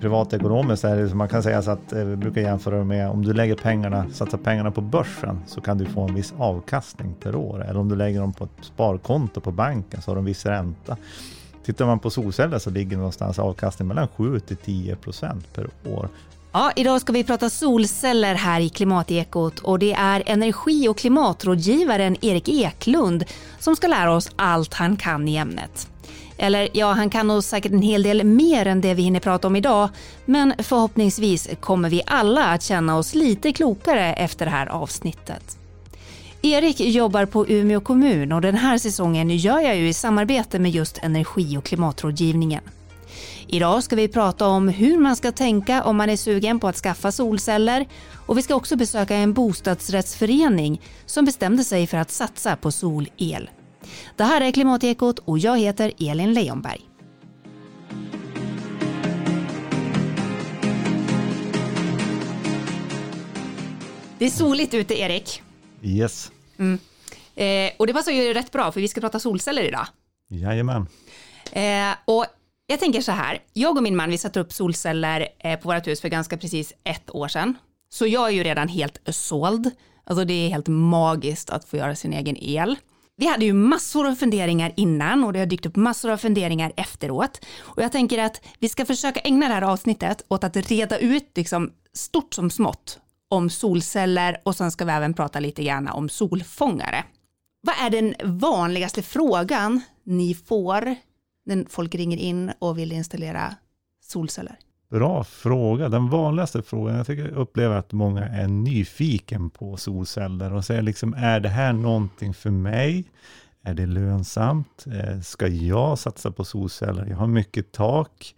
privatekonomiskt är det som man kan säga så att eh, vi brukar jämföra med om du lägger pengarna, satsar pengarna på börsen så kan du få en viss avkastning per år. Eller om du lägger dem på ett sparkonto på banken så har de viss ränta. Tittar man på solceller så ligger någonstans avkastning mellan 7 till 10 procent per år. Ja, idag ska vi prata solceller här i Klimatekot och det är energi och klimatrådgivaren Erik Eklund som ska lära oss allt han kan i ämnet. Eller ja, han kan nog säkert en hel del mer än det vi hinner prata om idag, men förhoppningsvis kommer vi alla att känna oss lite klokare efter det här avsnittet. Erik jobbar på Umeå kommun och den här säsongen gör jag ju i samarbete med just energi och klimatrådgivningen. Idag ska vi prata om hur man ska tänka om man är sugen på att skaffa solceller och vi ska också besöka en bostadsrättsförening som bestämde sig för att satsa på solel. Det här är Klimatekot och jag heter Elin Leonberg. Det är soligt ute, Erik. Yes. Mm. Eh, och det passar ju rätt bra, för vi ska prata solceller idag. Jajamän. Eh, och jag tänker så här, jag och min man vi satte upp solceller eh, på vårt hus för ganska precis ett år sedan. Så jag är ju redan helt såld. Alltså det är helt magiskt att få göra sin egen el. Vi hade ju massor av funderingar innan och det har dykt upp massor av funderingar efteråt. Och jag tänker att vi ska försöka ägna det här avsnittet åt att reda ut liksom stort som smått om solceller och sen ska vi även prata lite grann om solfångare. Vad är den vanligaste frågan ni får när folk ringer in och vill installera solceller? Bra fråga. Den vanligaste frågan, jag tycker jag upplever att många är nyfiken på solceller och säger liksom, är det här någonting för mig? Är det lönsamt? Eh, ska jag satsa på solceller? Jag har mycket tak.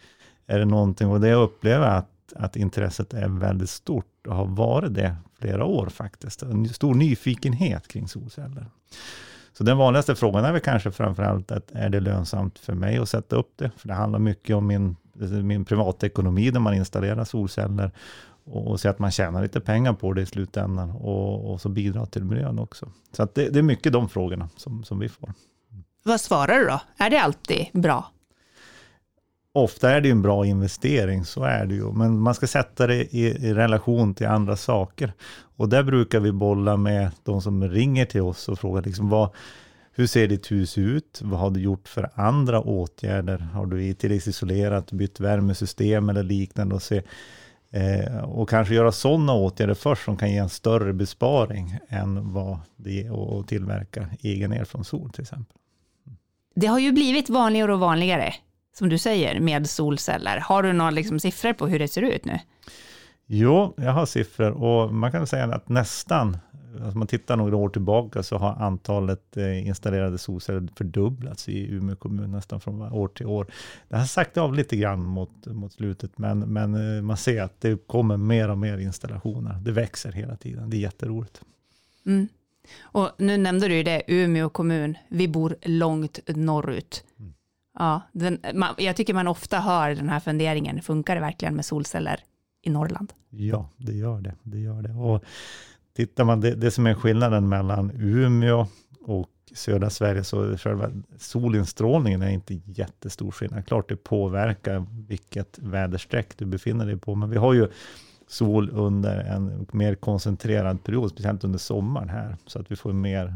Är det någonting, och det jag upplever att, att intresset är väldigt stort och har varit det flera år faktiskt. En stor nyfikenhet kring solceller. Så den vanligaste frågan är väl kanske framförallt att är det lönsamt för mig att sätta upp det? För det handlar mycket om min, min privatekonomi när man installerar solceller och, och se att man tjänar lite pengar på det i slutändan och, och så bidrar till miljön också. Så att det, det är mycket de frågorna som, som vi får. Vad svarar du då? Är det alltid bra? Ofta är det ju en bra investering, så är det ju. Men man ska sätta det i, i, relation till andra saker. Och där brukar vi bolla med de som ringer till oss och frågar liksom vad, hur ser ditt hus ut? Vad har du gjort för andra åtgärder? Har du tilläggsisolerat, bytt värmesystem eller liknande? Och, se, eh, och kanske göra sådana åtgärder först som kan ge en större besparing än vad det är att tillverka egen el från sol till exempel. Det har ju blivit vanligare och vanligare som du säger, med solceller. Har du några liksom siffror på hur det ser ut nu? Jo, jag har siffror och man kan säga att nästan, om man tittar några år tillbaka, så har antalet eh, installerade solceller fördubblats i Umeå kommun nästan från år till år. Det har sagt av lite grann mot, mot slutet, men, men eh, man ser att det kommer mer och mer installationer. Det växer hela tiden, det är jätteroligt. Mm. Och nu nämnde du ju det, Umeå kommun, vi bor långt norrut. Ja, den, man, jag tycker man ofta hör den här funderingen, funkar det verkligen med solceller i Norrland? Ja, det gör det. det, gör det. Och tittar man, det, det som är skillnaden mellan Umeå och södra Sverige, så själva solinstrålningen är inte jättestor skillnad. Klart det påverkar vilket väderstreck du befinner dig på, men vi har ju sol under en mer koncentrerad period, speciellt under sommaren här, så att vi får mer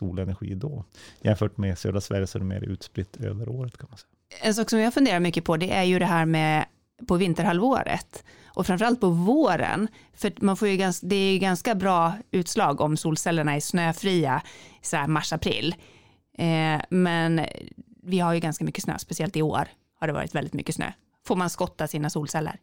solenergi då. Jämfört med södra Sverige så är det mer utspritt över året kan man säga. En sak som jag funderar mycket på det är ju det här med på vinterhalvåret och framförallt på våren. För man får ju ganska, det är ju ganska bra utslag om solcellerna är snöfria så här mars-april. Eh, men vi har ju ganska mycket snö, speciellt i år har det varit väldigt mycket snö. Får man skotta sina solceller?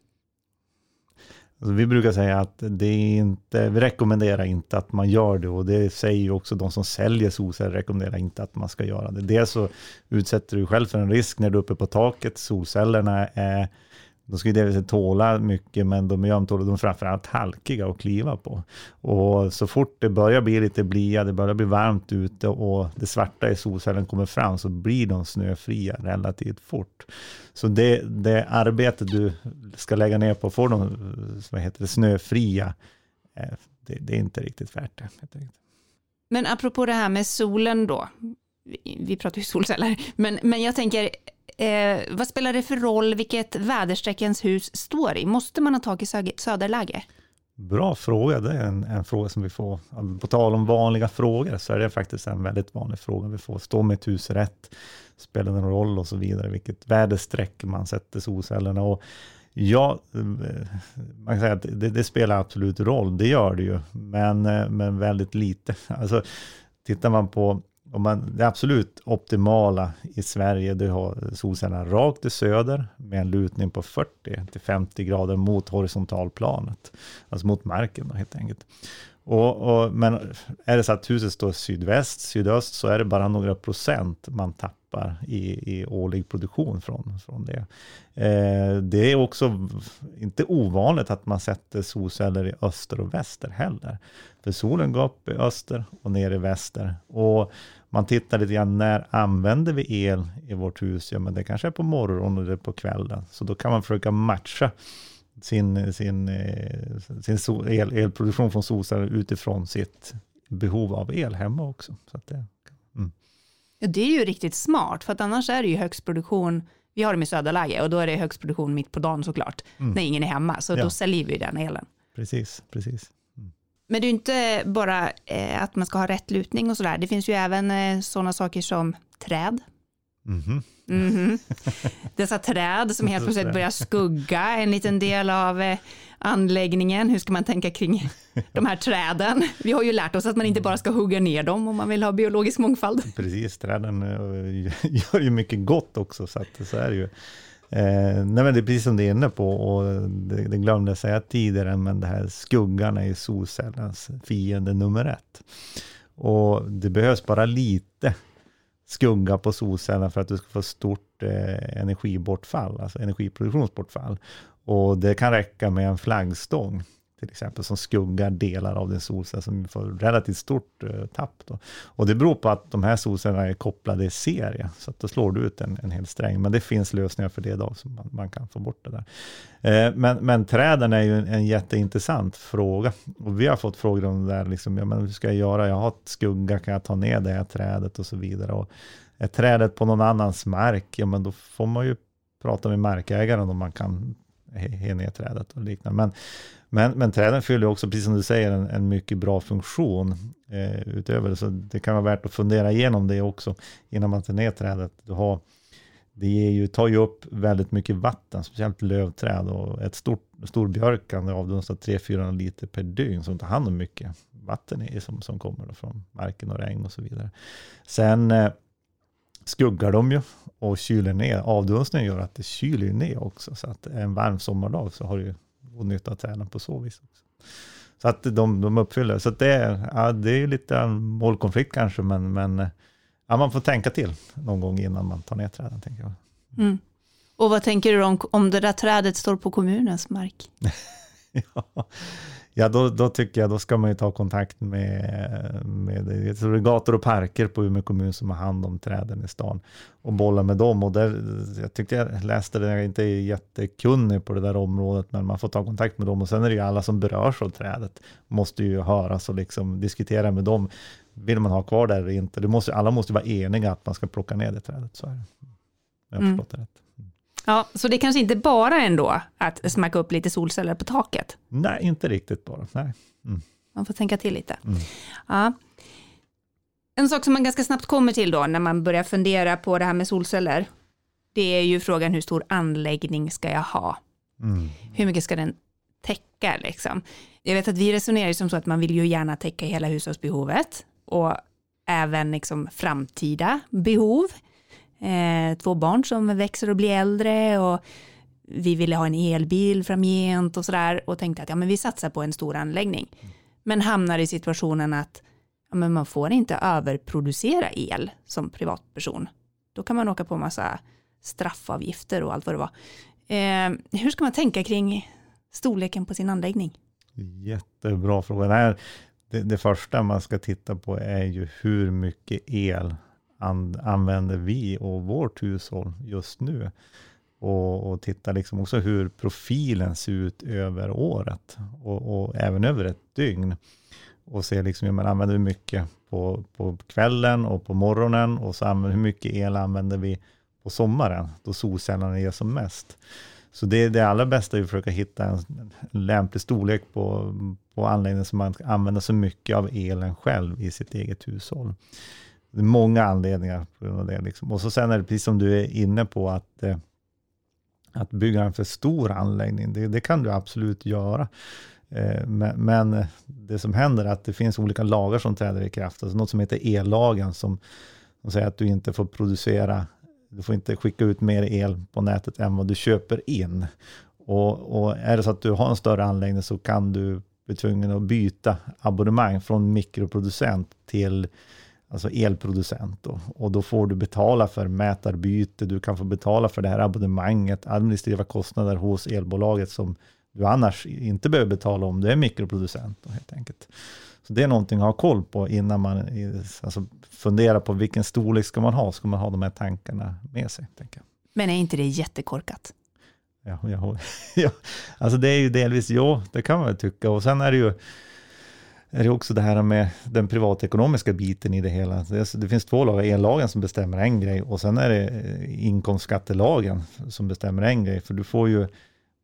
Alltså vi brukar säga att det är inte, vi rekommenderar inte att man gör det och det säger ju också de som säljer solceller rekommenderar inte att man ska göra det. Dels så utsätter du själv för en risk när du är uppe på taket. Solcellerna är de ska ju delvis tåla mycket, men de är ömtåliga. De är framförallt halkiga att kliva på. Och så fort det börjar bli lite blia, det börjar bli varmt ute och det svarta i solcellen kommer fram, så blir de snöfria relativt fort. Så det, det arbete du ska lägga ner på att få dem vad heter det, snöfria, eh, det, det är inte riktigt värt det. Men apropå det här med solen då, vi pratar ju solceller, men, men jag tänker, Eh, vad spelar det för roll vilket väderstreck ens hus står i? Måste man ha tak i söderläge? Bra fråga. Det är en, en, fråga som vi får. På tal om vanliga frågor så är det faktiskt en väldigt vanlig fråga vi får. Står mitt hus rätt? Spelar det någon roll och så vidare? Vilket väderstreck man sätter solcellerna och Ja, eh, man kan säga att det, det, spelar absolut roll, det gör det ju, men, eh, men väldigt lite. Alltså, tittar man på om man, det absolut optimala i Sverige, det har solcellerna rakt i söder med en lutning på 40 50 grader mot horisontalplanet, alltså mot marken då, helt enkelt. Och, och, men är det så att huset står sydväst, sydöst, så är det bara några procent man tappar i, i årlig produktion från, från det. Eh, det är också inte ovanligt att man sätter solceller i öster och väster heller. För solen går upp i öster och ner i väster. Och man tittar lite grann, när använder vi el i vårt hus? Ja, men det kanske är på morgonen eller på kvällen. Så då kan man försöka matcha sin, sin, eh, sin el, elproduktion från solceller utifrån sitt behov av el hemma också. Så det, mm. ja, det är ju riktigt smart, för att annars är det ju högstproduktion vi har dem i söderläge och då är det högstproduktion mitt på dagen såklart, mm. när ingen är hemma, så ja. då säljer vi den elen. Precis, precis. Mm. Men det är inte bara eh, att man ska ha rätt lutning och sådär, det finns ju även eh, sådana saker som träd, Mm -hmm. Dessa träd som helt plötsligt börjar skugga en liten del av eh, anläggningen. Hur ska man tänka kring de här träden? Vi har ju lärt oss att man inte bara ska hugga ner dem om man vill ha biologisk mångfald. Precis, träden gör ju mycket gott också, så, att, så är det ju. Eh, nej men det är precis som du är inne på, och det, det glömde jag säga tidigare, men det här skuggan är ju solcellens fiende nummer ett. Och det behövs bara lite skugga på solcellerna för att du ska få stort eh, energibortfall, alltså energiproduktionsbortfall. Och det kan räcka med en flaggstång till exempel, som skuggar delar av din solcell som får relativt stort eh, tapp. Då. Och det beror på att de här solcellerna är kopplade i serie, så att då slår du ut en, en hel sträng. Men det finns lösningar för det idag, så man, man kan få bort det där. Eh, men, men träden är ju en, en, jätteintressant fråga. Och vi har fått frågor om det där, liksom, ja, men hur ska jag göra? Jag har ett skugga, kan jag ta ner det här trädet och så vidare. Och är trädet på någon annans mark, ja men då får man ju prata med markägaren om man kan he ner trädet och liknande. Men, men, men träden fyller också, precis som du säger, en, en mycket bra funktion eh, utöver det. Så det kan vara värt att fundera igenom det också innan man tar ner trädet. Du har, det ju, tar ju upp väldigt mycket vatten, speciellt lövträd. Och ett stort, stor björk kan avdunsta 300-400 liter per dygn, som tar hand om mycket vatten i, som, som kommer från marken och regn och så vidare. Sen eh, skuggar de ju och kyler ner. Avdunstningen gör att det kyler ner också. Så att en varm sommardag så har du god nytta av träden på så vis. Också. Så att de, de uppfyller. Så det, är, ja, det är lite målkonflikt kanske, men, men ja, man får tänka till någon gång innan man tar ner träden. Tänker jag. Mm. Och vad tänker du om, om det där trädet står på kommunens mark? ja, Ja, då, då tycker jag då ska man ju ta kontakt med, med det är gator och parker på Umeå kommun som har hand om träden i stan och bolla med dem. Och där, jag tyckte jag läste det, jag är inte jättekunnig på det där området, men man får ta kontakt med dem och sen är det ju alla som berörs av trädet måste ju höras och liksom diskutera med dem. Vill man ha kvar det eller inte? Det måste, alla måste vara eniga att man ska plocka ner det trädet. Så är det. Jag har mm. förstått det rätt. Ja, så det kanske inte bara ändå att smacka upp lite solceller på taket? Nej, inte riktigt bara. Nej. Mm. Man får tänka till lite. Mm. Ja. En sak som man ganska snabbt kommer till då när man börjar fundera på det här med solceller, det är ju frågan hur stor anläggning ska jag ha? Mm. Hur mycket ska den täcka liksom? Jag vet att vi resonerar som så att man vill ju gärna täcka hela hushållsbehovet och även liksom framtida behov eh, två barn som växer och blir äldre och vi ville ha en elbil framgent och sådär och tänkte att ja, men vi satsar på en stor anläggning. Men hamnar i situationen att ja, men man får inte överproducera el som privatperson. Då kan man åka på massa straffavgifter och allt vad det var. Eh, hur ska man tänka kring storleken på sin anläggning? Jättebra fråga. Det, det första man ska titta på är ju hur mycket el an, använder vi och vårt hushåll just nu. Och, och titta liksom också hur profilen ser ut över året och, och även över ett dygn. Och se liksom, hur man använder mycket på, på kvällen och på morgonen och så använder, hur mycket el använder vi på sommaren, då solcellerna ger som mest. Så det, det allra bästa är att försöka hitta en, lämplig storlek på, på anläggningen så man kan använda så mycket av elen själv i sitt eget hushåll. Det är många anledningar på grund av det. Liksom. Och så sen är det precis som du är inne på, att, eh, att bygga en för stor anläggning, det, det kan du absolut göra. Eh, men, men, det som händer är att det finns olika lagar som träder i kraft. Alltså något som heter ellagen, som, som säger att du inte får producera, du får inte skicka ut mer el på nätet än vad du köper in. Och, och är det så att du har en större anläggning så kan du bli tvungen att byta abonnemang från mikroproducent till alltså elproducent. Då. Och då får du betala för mätarbyte, du kan få betala för det här abonnemanget, administrativa kostnader hos elbolaget som du annars inte behöver betala om du är mikroproducent. Då, helt enkelt. Så det är någonting att ha koll på innan man alltså, funderar på vilken storlek ska man ha. Ska man ha de här tankarna med sig? Tänker jag. Men är inte det jättekorkat? Ja, ja, ja, alltså det är ju delvis, ja, det kan man väl tycka. Och sen är det ju är det också det här med den privatekonomiska biten i det hela. Det, finns två lagar, ellagen som bestämmer en grej och sen är det eh, inkomstskattelagen som bestämmer en grej. För du får ju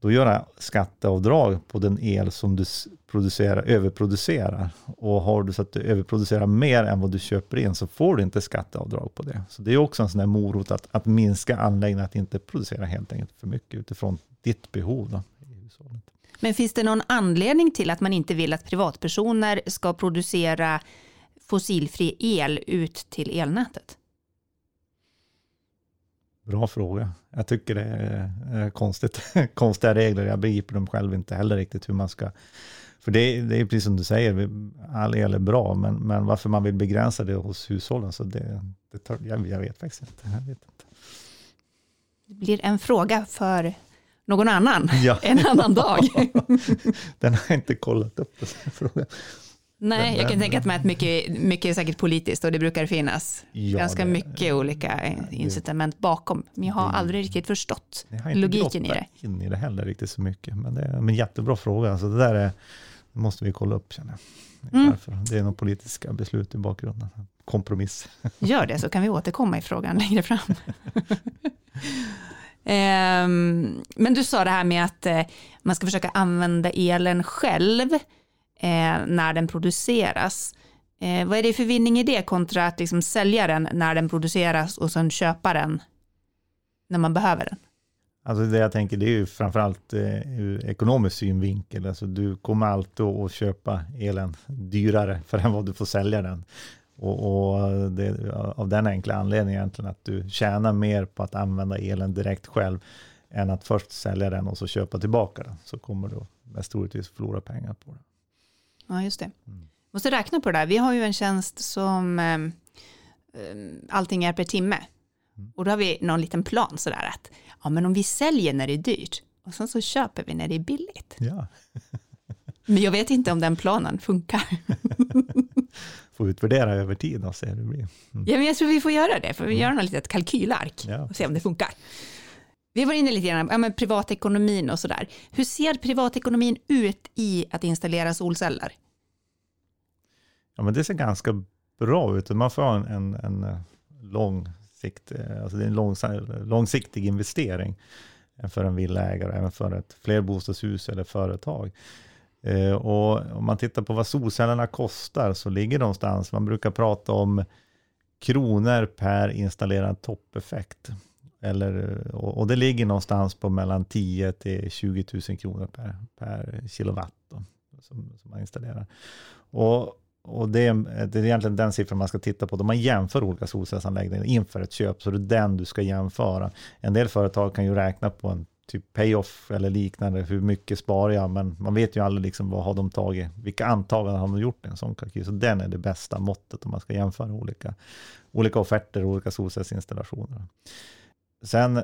då göra skatteavdrag på den el som du producerar, överproducerar. Och har du så att du överproducerar mer än vad du köper in så får du inte skatteavdrag på det. Så det är också en sån där morot att, att minska anläggningen, att inte producera helt enkelt för mycket utifrån ditt behov. Då, i hushållet. Men finns det någon anledning till att man inte vill att privatpersoner ska producera fossilfri el ut till elnätet? Bra fråga. Jag tycker det är konstigt. konstiga regler. Jag begriper dem själv inte heller riktigt hur man ska... För det, det är precis som du säger, all el är bra, men, men varför man vill begränsa det hos hushållen, så det, det tar, jag, jag, vet faktiskt inte. Jag vet inte. Det blir en fråga för någon annan, ja. en annan dag. Den har jag inte kollat upp. Frågan. Nej, den, jag kan tänka mig att mycket, mycket är säkert politiskt och det brukar finnas ja, ganska det, mycket olika incitament bakom. Men jag har det, aldrig riktigt förstått logiken i det. Jag har inte in i det heller riktigt så mycket. Men det är en jättebra fråga. Alltså det där är, måste vi kolla upp känner jag. Mm. Det är nog politiska beslut i bakgrunden. Kompromiss. Gör det så kan vi återkomma i frågan längre fram. Ehm, men du sa det här med att eh, man ska försöka använda elen själv eh, när den produceras. Eh, vad är det för vinning i det kontra att liksom sälja den när den produceras och sen köpa den när man behöver den? Alltså det jag tänker det är ju framförallt eh, ur ekonomisk synvinkel. Alltså du kommer alltid att köpa elen dyrare för än vad du får sälja den. Och, och det, av den enkla anledningen egentligen att du tjänar mer på att använda elen direkt själv än att först sälja den och så köpa tillbaka den. Så kommer du mest troligtvis förlora pengar på det. Ja, just det. Mm. Måste räkna på det där. Vi har ju en tjänst som eh, allting är per timme. Mm. Och då har vi någon liten plan sådär att ja, men om vi säljer när det är dyrt och sen så köper vi när det är billigt. Ja. men jag vet inte om den planen funkar. får utvärdera över tid och se hur det blir. Mm. Ja, men jag tror vi får göra det, för vi mm. gör något litet kalkylark ja. och se om det funkar. Vi var inne lite grann på ja, privatekonomin och sådär. Hur ser privatekonomin ut i att installera solceller? Ja, men det ser ganska bra ut. Man får ha en, en, en eh, lång sikt, eh, alltså det är en lång, långsiktig investering för en villaägare, även för ett flerbostadshus eller företag. Eh, och om man tittar på vad solcellerna kostar så ligger de någonstans, man brukar prata om kronor per installerad toppeffekt. Eller, och det ligger någonstans på mellan 10 till 20 000 kronor per, per kilowatt då, som, som man installerar. Och, och det, är, det är egentligen den siffran man ska titta på. Då man jämför olika solcellsanläggningar inför ett köp, så det är den du ska jämföra. En del företag kan ju räkna på en typ payoff eller liknande, hur mycket sparar jag? Men man vet ju aldrig liksom vad har de tagit, vilka antaganden har de gjort i en sån kalkyl? Så den är det bästa måttet om man ska jämföra olika, olika offerter och olika solcellsinstallationer. Sen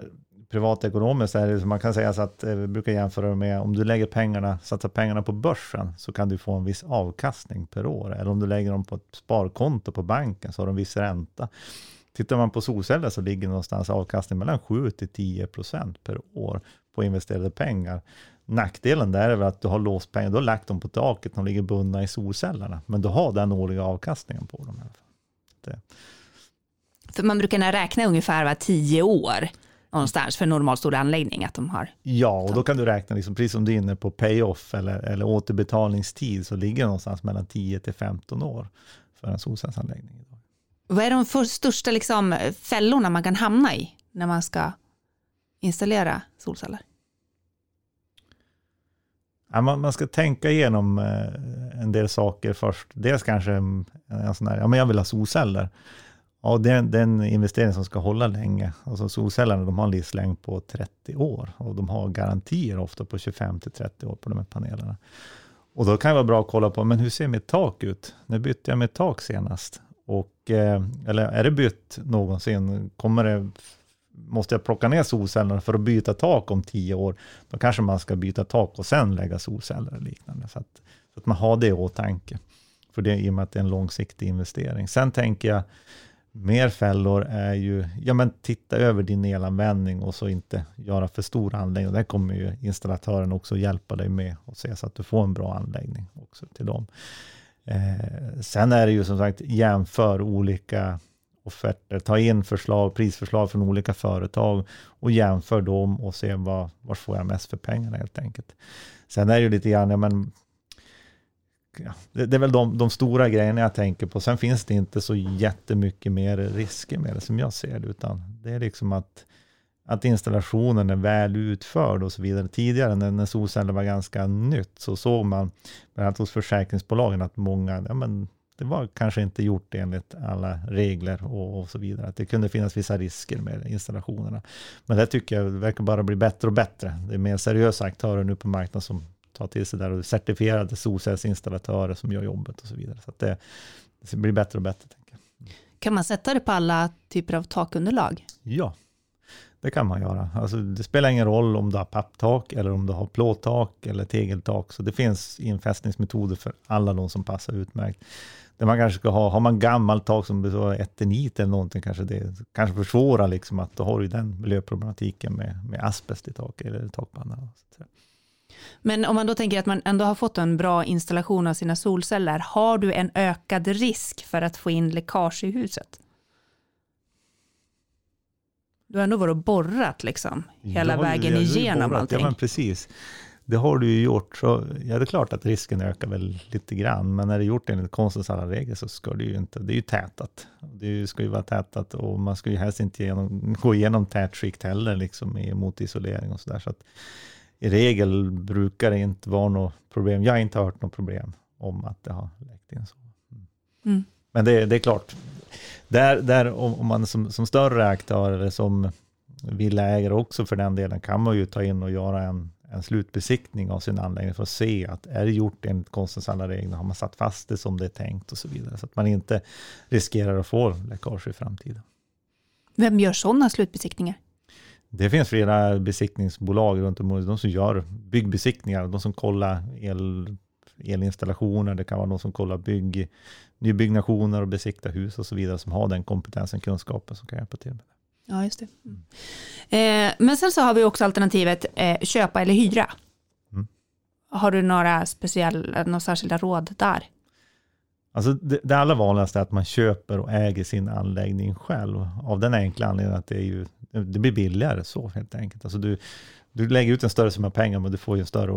privatekonomiskt är det, man kan säga så att eh, vi brukar jämföra med om du lägger pengarna, satsar pengarna på börsen så kan du få en viss avkastning per år. Eller om du lägger dem på ett sparkonto på banken så har du en viss ränta. Tittar man på solceller så ligger någonstans avkastning mellan 7 till 10 procent per år på investerade pengar. Nackdelen där är väl att du har låst pengar, du har lagt dem på taket, de ligger bundna i solcellerna, men du har den årliga avkastningen på dem. Det. För man brukar räkna ungefär var tio år någonstans för en normalstor anläggning att de har. Ja, och då kan du räkna, liksom, precis som du är inne på payoff eller, eller återbetalningstid, så ligger det någonstans mellan 10 till 15 år för en solcellsanläggning. Vad är de för största liksom, fällorna man kan hamna i när man ska installera solceller? Ja, man, man ska tänka igenom eh, en del saker först. Dels kanske en, sån här, ja men jag vill ha solceller. Ja, det, är, det är en investering som ska hålla länge. Alltså solcellerna de har en livslängd på 30 år och de har garantier ofta på 25 till 30 år på de här panelerna. Och då kan det vara bra att kolla på, men hur ser mitt tak ut? När bytte jag mitt tak senast? Och, eh, eller är det bytt någonsin? Kommer det, måste jag plocka ner solcellerna för att byta tak om 10 år? Då kanske man ska byta tak och sen lägga solceller och liknande. Så att, så att man har det i åtanke. För det, i och med att det är en långsiktig investering. Sen tänker jag, mer fällor är ju, ja men titta över din elanvändning och så inte göra för stor anläggning. Där kommer ju installatören också hjälpa dig med och se så att du får en bra anläggning också till dem. Eh, sen är det ju som sagt jämför olika offerter, ta in förslag, prisförslag från olika företag och jämför dem och se vad, var får jag mest för pengarna helt enkelt. Sen är det ju lite grann, ja, men ja, det, det, är väl de, de, stora grejerna jag tänker på. Sen finns det inte så jättemycket mer risker med det som jag ser det, utan det är liksom att, att installationen är väl utförd och så vidare. Tidigare när, när solceller var ganska nytt så såg man, bland annat hos försäkringsbolagen, att många, ja men det var kanske inte gjort enligt alla regler och, och, så vidare. Att det kunde finnas vissa risker med installationerna. Men det tycker jag verkar bara bli bättre och bättre. Det är mer seriösa aktörer nu på marknaden som ta till sig där och certifierade solcellsinstallatörer som gör jobbet och så vidare. Så det, det, blir bättre och bättre. Kan man sätta det på alla typer av takunderlag? Ja, det kan man göra. Alltså, det spelar ingen roll om du har papptak eller om du har plåttak eller tegeltak. Så det finns infästningsmetoder för alla de som passar utmärkt. Det man kanske ska ha, har man gammalt tak som består av eternit eller någonting, kanske det kanske försvårar liksom att då har du den miljöproblematiken med, med asbest i taket eller takpannan. Men om man då tänker att man ändå har fått en bra installation av sina solceller, har du en ökad risk för att få in läckage i huset? Du har ändå varit och borrat liksom, hela ja, vägen jag, igenom borrat, allting. Ja, men precis. Det har du ju gjort. Så, ja, det är klart att risken ökar väl lite grann, men när det är gjort enligt konstens alla regler så ska det ju inte, det är ju tätat. Det ska ju vara tätat och man ska ju helst inte genom, gå igenom tätskikt heller, liksom mot isolering och sådär. Så att, i regel brukar det inte vara något problem. Jag har inte hört något problem om att det har läckt in så. Mm. mm. Men det, det, är klart, där, där om, man som, som större aktör eller som villaägare också för den delen, kan man ju ta in och göra en, en slutbesiktning av sin anläggning för att se att är det gjort enligt konstens alla regler, har man satt fast det som det är tänkt och så vidare, så att man inte riskerar att få läckage i framtiden. Vem gör sådana slutbesiktningar? Det finns flera besiktningsbolag runt om de som gör byggbesiktningar, de som kollar el, elinstallationer, det kan vara de som kollar bygg, nybyggnationer och besikta hus och så vidare, som har den kompetensen, kunskapen som kan hjälpa till med det. Ja, just det. Mm. Eh, men sen så har vi också alternativet eh, köpa eller hyra. Mm. Har du några, speciella, några särskilda råd där? Alltså det, det allra vanligaste är att man köper och äger sin anläggning själv, av den enkla anledningen att det är ju det blir billigare så helt enkelt. Alltså du, du lägger ut en större summa pengar men du får ju en större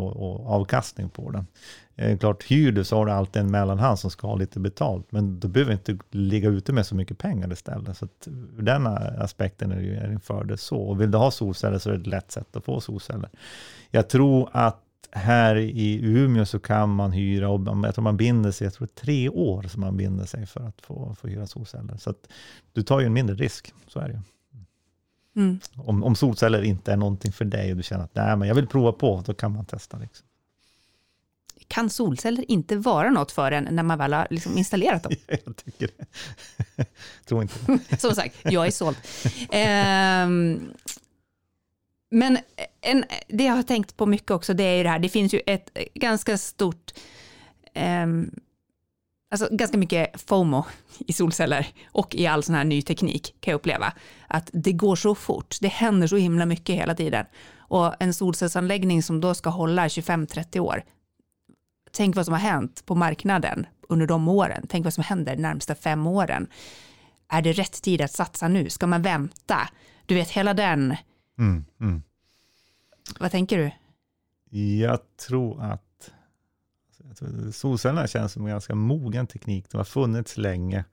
avkastning på den. Eh, klart, hyr du så har du alltid en mellanhand som ska ha lite betalt, men du behöver inte ligga ute med så mycket pengar istället. Så att ur den aspekten är det ju en fördel så. Och vill du ha solceller så är det ett lätt sätt att få solceller. Jag tror att här i Umeå så kan man hyra, och jag tror man binder sig, jag tror tre år som man binder sig för att få, få hyra solceller. Så att du tar ju en mindre risk, så är det ju. Mm. Om, om solceller inte är någonting för dig och du känner att Nej, men jag vill prova på, då kan man testa. Liksom. Kan solceller inte vara något för en när man väl har liksom installerat dem? jag tycker det. tror inte Som sagt, jag är såld. Um, men en, det jag har tänkt på mycket också, det är ju det här, det finns ju ett ganska stort um, alltså ganska mycket FOMO i solceller och i all sån här ny teknik kan jag uppleva. Att det går så fort, det händer så himla mycket hela tiden. Och en solcellsanläggning som då ska hålla 25-30 år, tänk vad som har hänt på marknaden under de åren. Tänk vad som händer de närmsta fem åren. är det rätt tid att satsa nu? Ska man vänta? Du vet, hela den. Mm, mm. Vad tänker du? Jag tror att solcellerna känns som en ganska mogen teknik. De har funnits länge.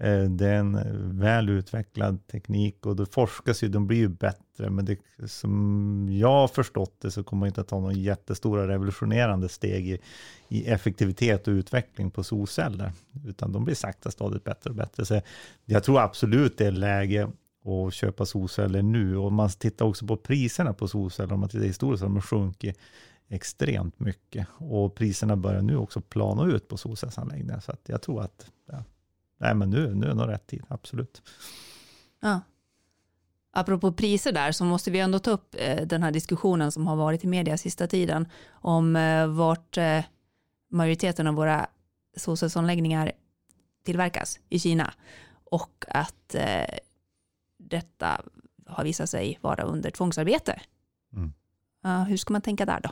Eh, det är en eh, väl utvecklad teknik och det forskas ju, de blir ju bättre, men det, som jag har förstått det så kommer man inte att ta några jättestora revolutionerande steg i, i effektivitet och utveckling på solceller, utan de blir sakta stadigt bättre och bättre. Så jag tror absolut det är läge att köpa solceller nu och man tittar också på priserna på solceller, om man tittar historiskt har de sjunkit extremt mycket och priserna börjar nu också plana ut på solcellsanläggningar, så att jag tror att ja, nej men nu, nu är nog rätt tid, absolut. Ja. Apropå priser där så måste vi ändå ta upp eh, den här diskussionen som har varit i media sista tiden om eh, vart eh, majoriteten av våra solcellsanläggningar tillverkas i Kina och att detta har visat sig vara under tvångsarbete. Mm. Hur ska man tänka där då?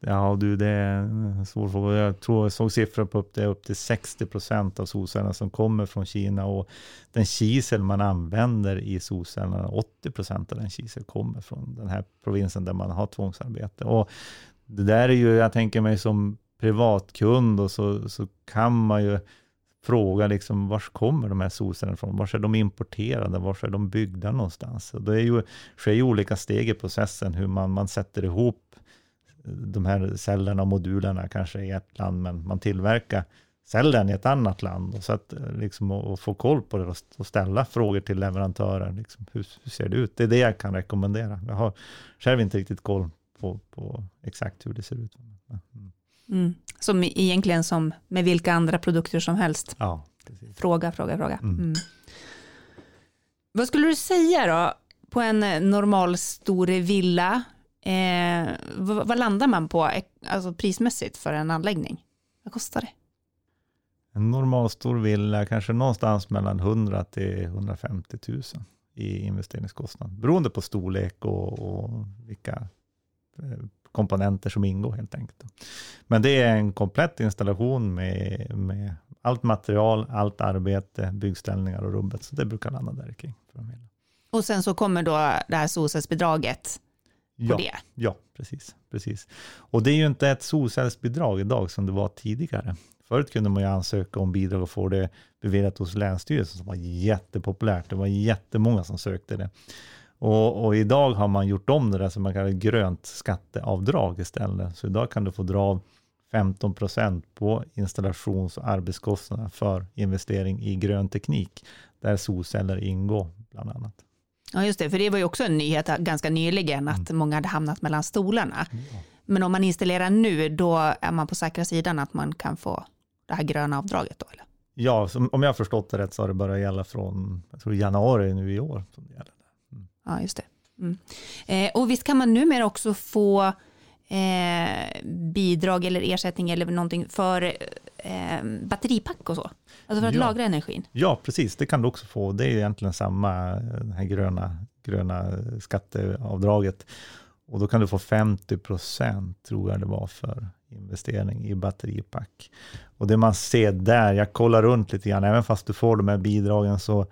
Ja, du, det är en svår fråga. Jag tror jag såg siffror på upp, det upp till 60 procent av solcellerna som kommer från Kina och den kisel man använder i solcellerna, 80 procent av den kisel kommer från den här provinsen där man har tvångsarbete. Och det där är ju, jag tänker mig som privatkund och så, så kan man ju fråga liksom, var kommer de här solcellerna ifrån? Var är de importerade? Var är de byggda någonstans? Och det är ju, sker ju olika steg i processen hur man, man sätter ihop de här cellerna och modulerna kanske i ett land, men man tillverkar cellen i ett annat land. Och så att eh, liksom, och få koll på det och ställa frågor till leverantörer. Liksom, hur, hur, ser det ut? Det är det jag kan rekommendera. Jag har själv inte riktigt koll på, på exakt hur det ser ut. Mm. Mm. Som egentligen som med vilka andra produkter som helst. Ja, precis. Fråga, fråga, fråga. Mm. mm. Vad skulle du säga då på en normal stor villa Eh, vad, vad, landar man på alltså prismässigt för en anläggning? Vad kostar det? En normal stor villa kanske någonstans mellan 100 till 150 000 i investeringskostnad, beroende på storlek och, och vilka eh, komponenter som ingår helt enkelt. Men det är en komplett installation med, med allt material, allt arbete, byggställningar och rubbet, så det brukar landa där kring. Och sen så kommer då det här solcellsbidraget ja, det. Ja, precis, precis. Och det är ju inte ett solcellsbidrag idag som det var tidigare. Förut kunde man ju ansöka om bidrag och få det beviljat hos Länsstyrelsen som var jättepopulärt. Det var jättemånga som sökte det. Och, och, idag har man gjort om det där som man kallar grönt skatteavdrag istället. Så idag kan du få dra av 15 procent på installations och arbetskostnader för investering i grön teknik, där solceller ingår bland annat. Ja, just det, för det var ju också en nyhet ganska nyligen att mm. många hade hamnat mellan stolarna. Mm. Men om man installerar nu, då är man på säkra sidan att man kan få det här gröna avdraget då? Eller? Ja, om jag har förstått det rätt så har det börjat gälla från tror januari nu i år. Som det gäller. Mm. Ja, just det. Mm. Eh, och visst kan man numera också få eh, bidrag eller ersättning eller någonting för eh, batteripack och så? Alltså för att ja. lagra energin? Ja, precis. Det kan du också få. Det är egentligen samma, det här gröna, gröna skatteavdraget. Och då kan du få 50 procent, tror jag det var, för investering i batteripack. Och det man ser där, jag kollar runt lite grann, även fast du får de här bidragen, så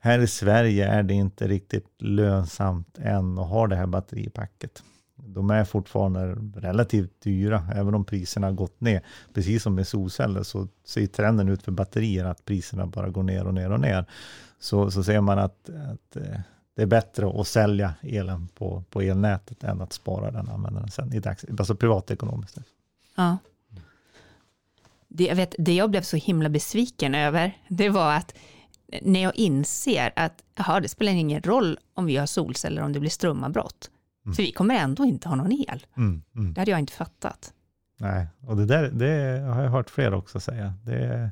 här i Sverige är det inte riktigt lönsamt än att ha det här batteripacket de är fortfarande relativt dyra, även om priserna har gått ner. Precis som med solceller så ser trenden ut för batterier att priserna bara går ner och ner och ner. Så, så ser man att, att eh, det är bättre att sälja elen på, på elnätet än att spara den och använda den sen i dags, alltså privatekonomiskt. Ja. Det jag, vet, det jag blev så himla besviken över, det var att när jag inser att aha, det spelar ingen roll om vi har solceller om det blir strömavbrott. Mm. För vi kommer ändå inte ha någon el. Mm, mm. Det hade jag inte fattat. Nej, och det där det har jag hört flera också säga. Det,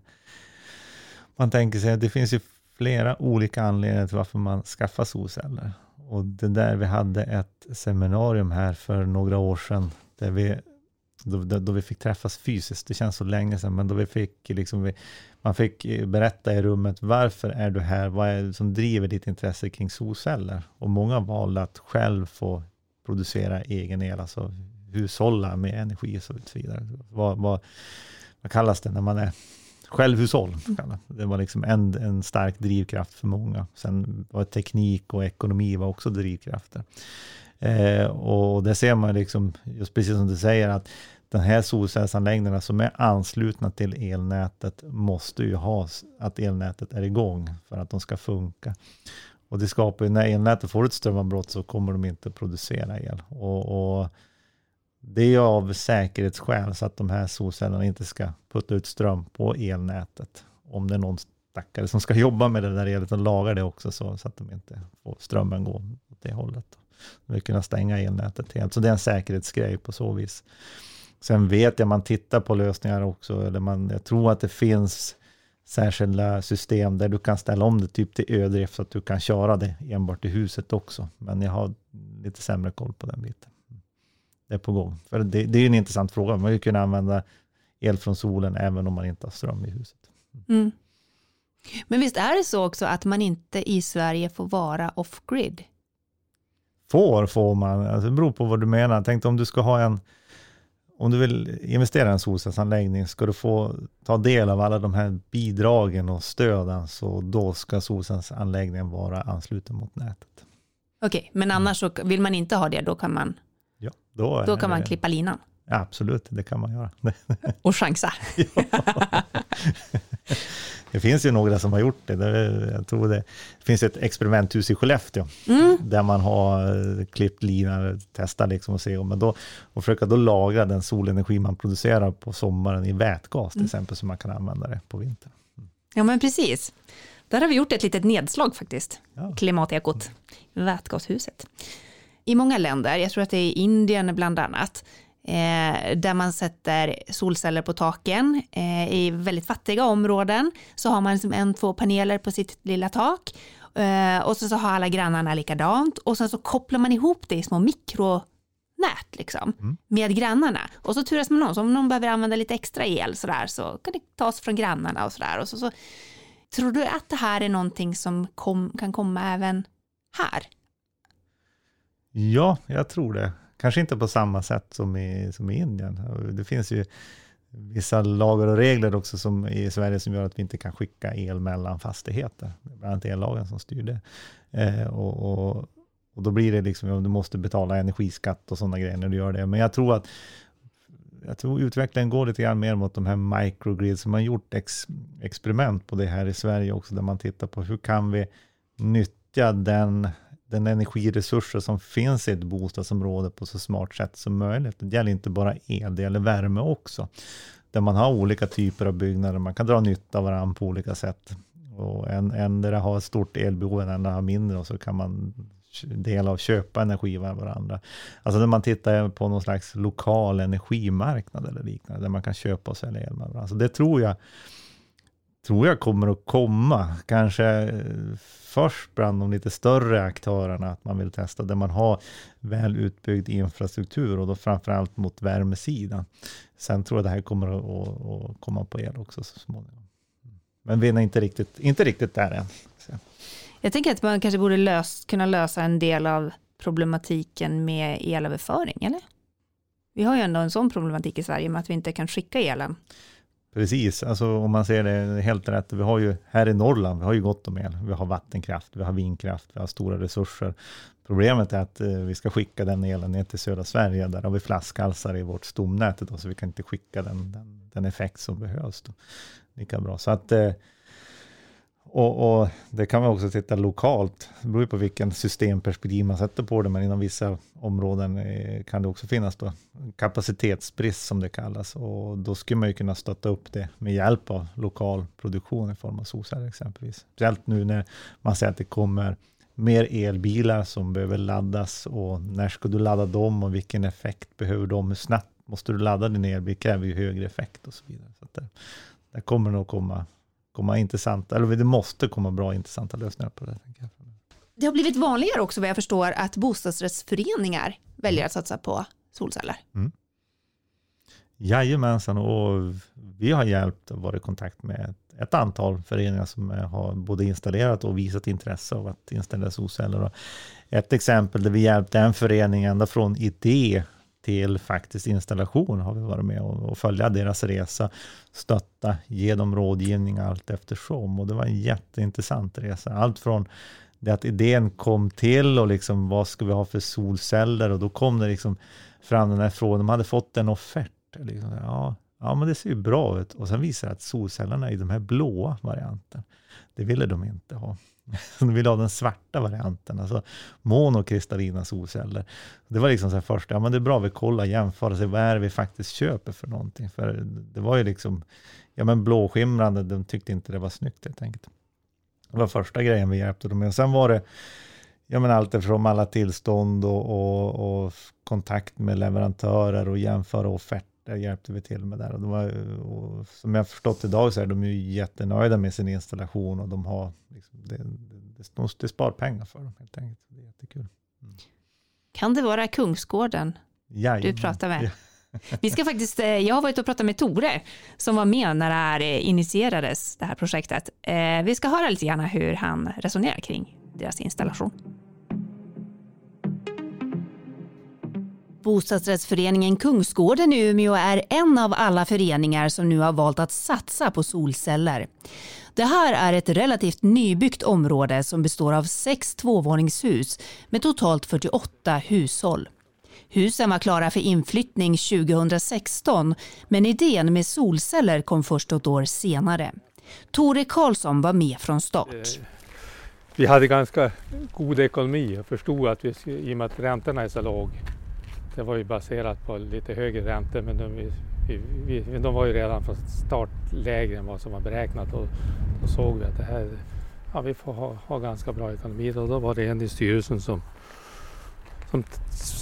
man tänker sig att det finns ju flera olika anledningar till varför man skaffar solceller. Och det där, vi hade ett seminarium här för några år sedan, där vi, då, då vi fick träffas fysiskt. Det känns så länge sedan, men då vi fick liksom, vi, man fick berätta i rummet, varför är du här? Vad är det som driver ditt intresse kring solceller? Och många valde att själv få producera egen el, alltså hushålla med energi och så vidare. Vad, vad, vad kallas det när man är självhushåll. Det var liksom en, en stark drivkraft för många. Sen var teknik och ekonomi var också drivkrafter. Eh, och det ser man liksom, just precis som du säger, att den här solcellsanläggningarna som är anslutna till elnätet måste ju ha att elnätet är igång för att de ska funka. Och det skapar ju, när elnätet får ett strömavbrott så kommer de inte producera el. Och, och det är av säkerhetsskäl så att de här solcellerna inte ska putta ut ström på elnätet. Om det är någon stackare som ska jobba med det där elet och laga det också så, så att de inte får strömmen gå åt det hållet. De vill kunna stänga elnätet helt. Så det är en säkerhetsgrej på så vis. Sen vet jag, man tittar på lösningar också, eller man, jag tror att det finns särskilda system där du kan ställa om det typ till ödrift så att du kan köra det enbart i huset också. Men jag har lite sämre koll på den biten. Det är på gång. För det, det är en intressant fråga. Man vill kunna använda el från solen även om man inte har ström i huset. Mm. Men visst är det så också att man inte i Sverige får vara off-grid? Får får man, alltså det beror på vad du menar. Tänk om du ska ha en om du vill investera i en solcellsanläggning, ska du få ta del av alla de här bidragen och stöden, så då ska solcellsanläggningen vara ansluten mot nätet. Okej, okay, men annars så vill man inte ha det, då kan man, ja, då, då kan man klippa linan? Ja, absolut, det kan man göra. och chansa? Det finns ju några som har gjort det. Jag tror det finns ett experimenthus i Skellefteå mm. där man har eh, klippt linor, testat liksom och se men då, och försöka då lagra den solenergi man producerar på sommaren i vätgas till mm. exempel, så man kan använda det på vintern. Mm. Ja, men precis. Där har vi gjort ett litet nedslag faktiskt, ja. klimatekot, vätgashuset. I många länder, jag tror att det är i Indien bland annat, eh, där man sätter solceller på taken. Eh, I väldigt fattiga områden så har man liksom en, två paneler på sitt lilla tak eh, och så, så har alla grannarna likadant och sen så kopplar man ihop det i små mikronät liksom, mm. med grannarna. Och så turas man om, så om någon behöver använda lite extra el så, där, så kan det tas från grannarna och sådär. så, så, tror du att det här är någonting som kom, kan komma även här? Ja, jag tror det. Kanske inte på samma sätt som i, som i Indien. Det finns ju vissa lagar och regler också som i Sverige som gör att vi inte kan skicka el mellan fastigheter. Bland annat ellagen som styr det. Eh, och, och, och, då blir det liksom, du måste betala energiskatt och sådana grejer när du gör det. Men jag tror att jag tror utvecklingen går lite grann mer mot de här microgrids, som har gjort ex, experiment på det här i Sverige också, där man tittar på hur kan vi nyttja den den energiresurser som finns i ett bostadsområde på så smart sätt som möjligt. Det gäller inte bara el, det gäller värme också. Där man har olika typer av byggnader, man kan dra nytta av varandra på olika sätt. Och en, en där har ett stort elbehov, en annan har mindre och så kan man dela av köpa energi av varandra. Alltså när man tittar på någon slags lokal energimarknad eller liknande, där man kan köpa och sälja el med varandra. Så det tror jag, tror jag kommer att komma. Kanske eh, först bland de lite större aktörerna att man vill testa där man har väl utbyggd infrastruktur och då framförallt mot värmesidan. Sen tror jag det här kommer att, att komma på el också så småningom. Men vi är inte riktigt, inte riktigt där än. Så. Jag tänker att man kanske borde lös, kunna lösa en del av problematiken med elöverföring, eller? Vi har ju ändå en sån problematik i Sverige med att vi inte kan skicka elen. Precis, alltså om man ser det helt rätt. Vi har ju här i Norrland, vi har ju gott om el. Vi har vattenkraft, vi har vindkraft, vi har stora resurser. Problemet är att eh, vi ska skicka den elen ner till södra Sverige. Där har vi flaskhalsar i vårt stomnät, så vi kan inte skicka den, den, den effekt som behövs. Då. Lika bra. Så att eh, och, och, det kan man också titta lokalt. Det beror på vilken systemperspektiv man sätter på det, men inom vissa områden eh, kan det också finnas då kapacitetsbrist som det kallas. Och då skulle man ju kunna stötta upp det med hjälp av lokal produktion i form av solceller exempelvis. Speciellt nu när man säger att det kommer mer elbilar som behöver laddas och när ska du ladda dem och vilken effekt behöver de? Hur snabbt måste du ladda din elbil? kräver ju högre effekt och så vidare. Så det, där kommer nog komma komma intressanta, eller det måste komma bra intressanta lösningar på det. Jag. Det har blivit vanligare också vad jag förstår att bostadsrättsföreningar väljer att satsa på solceller. Mm. Jajamensan, och vi har hjälpt och varit i kontakt med ett antal föreningar som har både installerat och visat intresse av att installera solceller. Och ett exempel där vi hjälpte en förening ända från idé till faktiskt installation har vi varit med och, och följa deras resa, stötta, ge dem rådgivning allt eftersom. Och det var en jätteintressant resa. Allt från det att idén kom till och liksom vad ska vi ha för solceller och då kom det liksom fram den här frågan, de hade fått en offert. Liksom, ja, ja, men det ser ju bra ut. Och sen visar det att solcellerna i de här blåa varianten, det ville de inte ha. De ville ha den svarta varianten, alltså monokristallina solceller. Det var liksom så här först, ja men det är bra vi kollar, jämför, och ser vad är det vi faktiskt köper för någonting. För det var ju liksom, ja men blåskimrande, de tyckte inte det var snyggt helt enkelt. Det var första grejen vi hjälpte dem med. Sen var det ja, men allt eftersom alla tillstånd och, och, och, kontakt med leverantörer och jämföra offerter hjälpte vi till med där. Och, de var, och som jag förstått idag så är de ju jättenöjda med sin installation och de har liksom, det, det, det spar pengar för dem helt enkelt. Det är jättekul. Mm. Kan det vara Kungsgården Jajamän. du pratar med? Vi ska faktiskt, eh, jag har varit och pratat med Tore som var med när det här eh, initierades, det här projektet. Eh, vi ska höra lite grann hur han resonerar kring deras installation. Bostadsrättsföreningen Kungsgården i Umeå är en av alla föreningar som nu har valt att satsa på solceller. Det här är ett relativt nybyggt område som består av sex tvåvåningshus med totalt 48 hushåll. Husen var klara för inflyttning 2016 men idén med solceller kom först ett år senare. Tore Karlsson var med från start. Vi hade ganska god ekonomi och förstod att vi, i och med att räntorna är så låg, det var ju baserat på lite högre räntor men de, vi, vi, de var ju redan från start lägre än vad som var beräknat och då såg vi att det här, ja, vi får ha, ha ganska bra ekonomi och då var det en i styrelsen som, som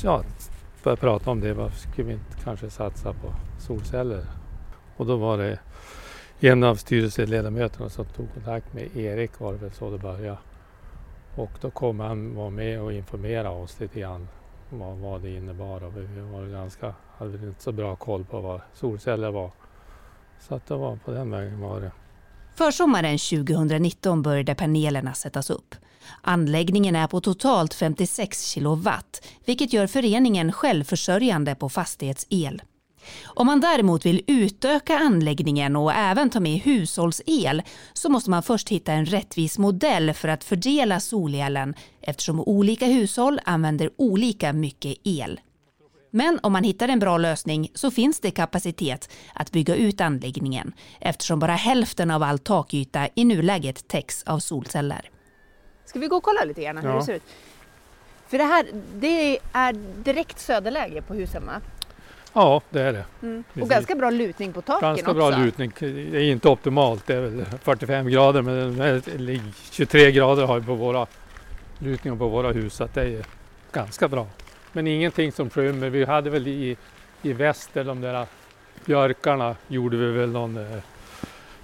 ja, började prata om det. Varför skulle vi inte kanske satsa på solceller? Och då var det en av styrelseledamöterna som tog kontakt med Erik var det väl så det började. Och då kom han vara med och informera oss lite grann vad, vad det innebar. Och vi var ganska, hade inte så bra koll på vad solceller var. Så att det var på den vägen var det. Försommaren 2019 började panelerna sättas upp. Anläggningen är på totalt 56 kilowatt, vilket gör föreningen självförsörjande på fastighetsel. Om man däremot vill utöka anläggningen och även ta med hushållsel så måste man först hitta en rättvis modell för att fördela solelen eftersom olika hushåll använder olika mycket el. Men om man hittar en bra lösning så finns det kapacitet att bygga ut anläggningen eftersom bara hälften av all takyta i nuläget täcks av solceller. Ska vi gå och kolla lite grann hur ja. det ser ut? För det här det är direkt söderläge på husen va? Ja, det är det. Mm. Och ganska bra lutning på taken Ganska också. bra lutning. Det är inte optimalt, det är väl 45 grader men 23 grader har vi på våra lutningar på våra hus så det är ganska bra. Men ingenting som skymmer. Vi hade väl i, i väster, de där björkarna, gjorde vi väl någon eh,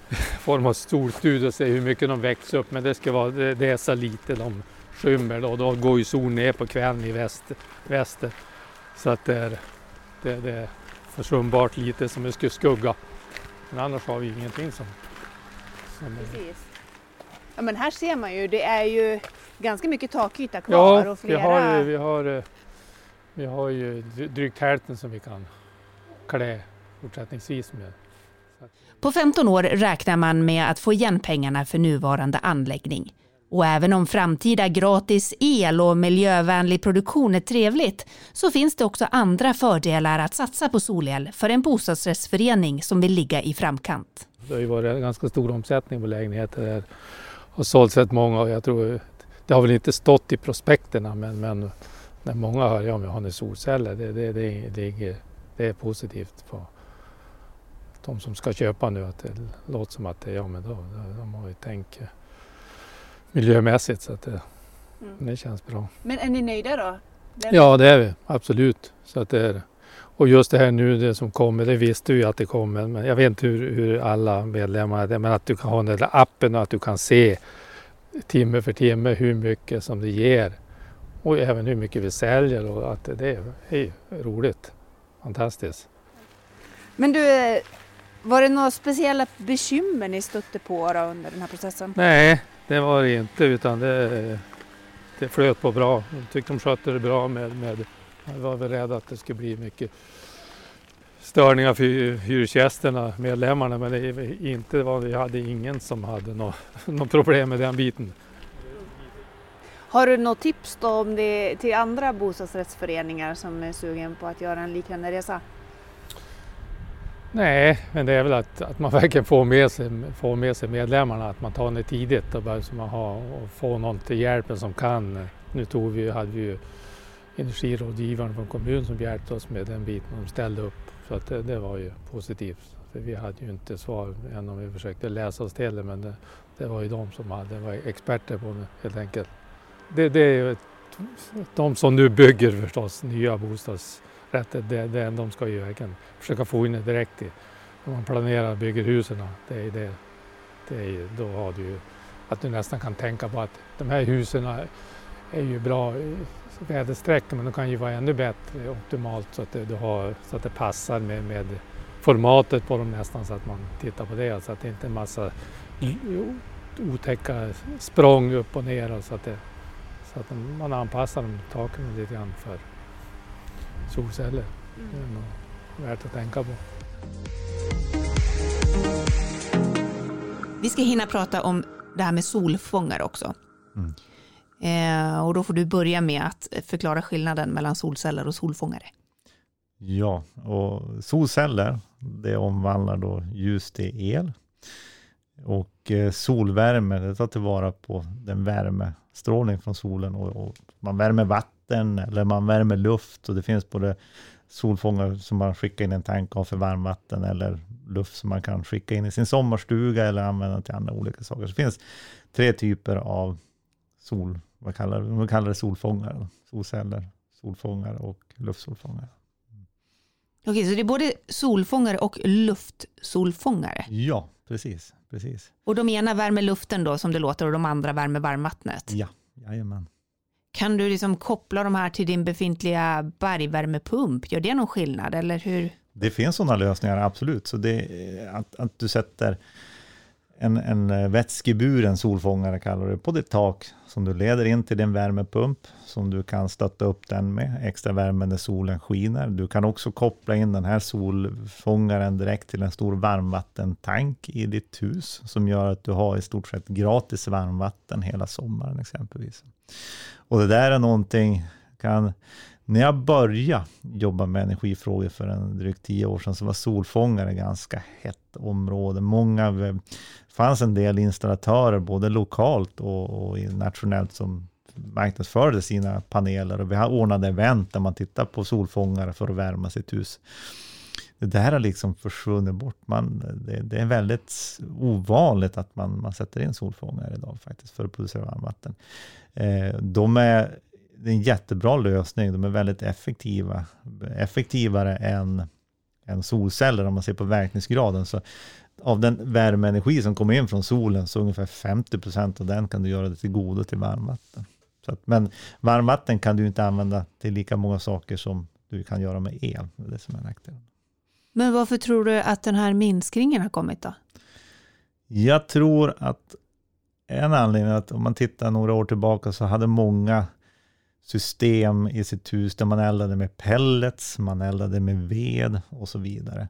form av storstudie och se hur mycket de växer upp. Men det ska vara, det, det är så lite de skymmer då. Då går ju solen ner på kvällen i väster. väster. Så att det är, det, det är försumbart lite som skulle skugga. Men annars har vi ingenting som... som Precis. Ja men här ser man ju, det är ju ganska mycket takyta kvar. Ja, och flera... vi, har, vi, har, eh, vi har ju drygt hälften som vi kan klä fortsättningsvis med. På 15 år räknar man med att få igen pengarna för nuvarande anläggning. Och även om framtida gratis el och miljövänlig produktion är trevligt så finns det också andra fördelar att satsa på solel för en bostadsrättsförening som vill ligga i framkant. Det har ju varit en ganska stor omsättning på lägenheter. här har sålts rätt många och jag tror det har väl inte stått i prospekterna men, men när många hör ja, men har ni solceller, det, det, det, det, det är positivt. På, de som ska köpa nu att det låter som att det, ja men då, de har ju tänkt miljömässigt så att det, mm. det känns bra. Men är ni nöjda då? Den... Ja det är vi absolut. Så att det är Och just det här nu det som kommer, det visste vi att det kommer men jag vet inte hur, hur alla medlemmar är det men att du kan ha den där appen och att du kan se timme för timme hur mycket som det ger och även hur mycket vi säljer och att det är roligt. Fantastiskt. Men du, var det några speciella bekymmer ni stötte på under den här processen? Nej, det var det inte utan det, det flöt på bra. Jag tyckte de skötte det bra med, med Jag var väl rädd att det skulle bli mycket störningar för hyresgästerna, medlemmarna, men det inte var, vi hade ingen som hade något, något problem med den biten. Har du något tips då om det till andra bostadsrättsföreningar som är sugen på att göra en liknande resa? Nej, men det är väl att, att man verkligen får med, sig, får med sig medlemmarna, att man tar det tidigt och, bara, så man har, och får någon till hjälpen som kan. Nu tog vi, hade vi ju energirådgivaren från kommunen som hjälpte oss med den biten. De ställde upp så att det, det var ju positivt. För vi hade ju inte svar än om vi försökte läsa oss till det men det, det var ju de som hade, var experter på det helt enkelt. Det, det är ju de som nu bygger förstås nya rätt, det, det, de ska ju verkligen försöka få in det direkt i, när man planerar och bygger husen. Det är det, det är, då har du ju att du nästan kan tänka på att de här husen är ju bra väderstreck men de kan ju vara ännu bättre optimalt så att det, du har, så att det passar med, med formatet på dem nästan så att man tittar på det så att det inte är en massa otäcka språng upp och ner så att, det, så att man anpassar de taken lite grann för solceller. Det är nog värt att tänka på. Vi ska hinna prata om det här med solfångare också. Mm. Eh, och då får du börja med att förklara skillnaden mellan solceller och solfångare. Ja, och solceller, det omvandlar då ljus till el. Och eh, solvärme, det tar tillvara på den värmestrålning från solen. Och, och, man värmer vatten eller man värmer luft. Och det finns både solfångare som man skickar in en tank av för varmvatten eller luft som man kan skicka in i sin sommarstuga eller använda till andra olika saker. Så det finns tre typer av sol vad kallar, man kallar det solfångare, solceller, solfångare och luftsolfångare. Okej, så det är både solfångare och luftsolfångare? Ja, precis. precis. Och de ena värmer luften då som det låter och de andra värmer varmvattnet? Ja, jajamän. Kan du liksom koppla de här till din befintliga bergvärmepump? Gör det någon skillnad eller hur? Det finns sådana lösningar, absolut. Så det, att, att du sätter en, en eh, vätskeburen solfångare kallar det, på ditt tak som du leder in till din värmepump som du kan stötta upp den med, extra värme när solen skiner. Du kan också koppla in den här solfångaren direkt till en stor varmvattentank i ditt hus som gör att du har i stort sett gratis varmvatten hela sommaren exempelvis. Och det där är någonting, kan när jag började jobba med energifrågor för en drygt tio år sedan så var solfångare ganska hett område. Många, eh, fanns en del installatörer både lokalt och, och nationellt som marknadsförde sina paneler och vi har ordnade event där man tittar på solfångare för att värma sitt hus. Det där har liksom försvunnit bort. Man, det, det, är väldigt ovanligt att man, man sätter in solfångare idag faktiskt för att producera varmvatten. Eh, de är det är en jättebra lösning. De är väldigt effektiva. Effektivare än, än solceller om man ser på verkningsgraden. Så av den värmeenergi som kommer in från solen så ungefär 50 procent av den kan du göra det till godo till varmvatten. Så att, men varmvatten kan du inte använda till lika många saker som du kan göra med el. Det är det som är nackdelen. Men varför tror du att den här minskningen har kommit då? Jag tror att en anledning är att om man tittar några år tillbaka så hade många system i sitt hus där man eldade med pellets, man eldade med ved och så vidare.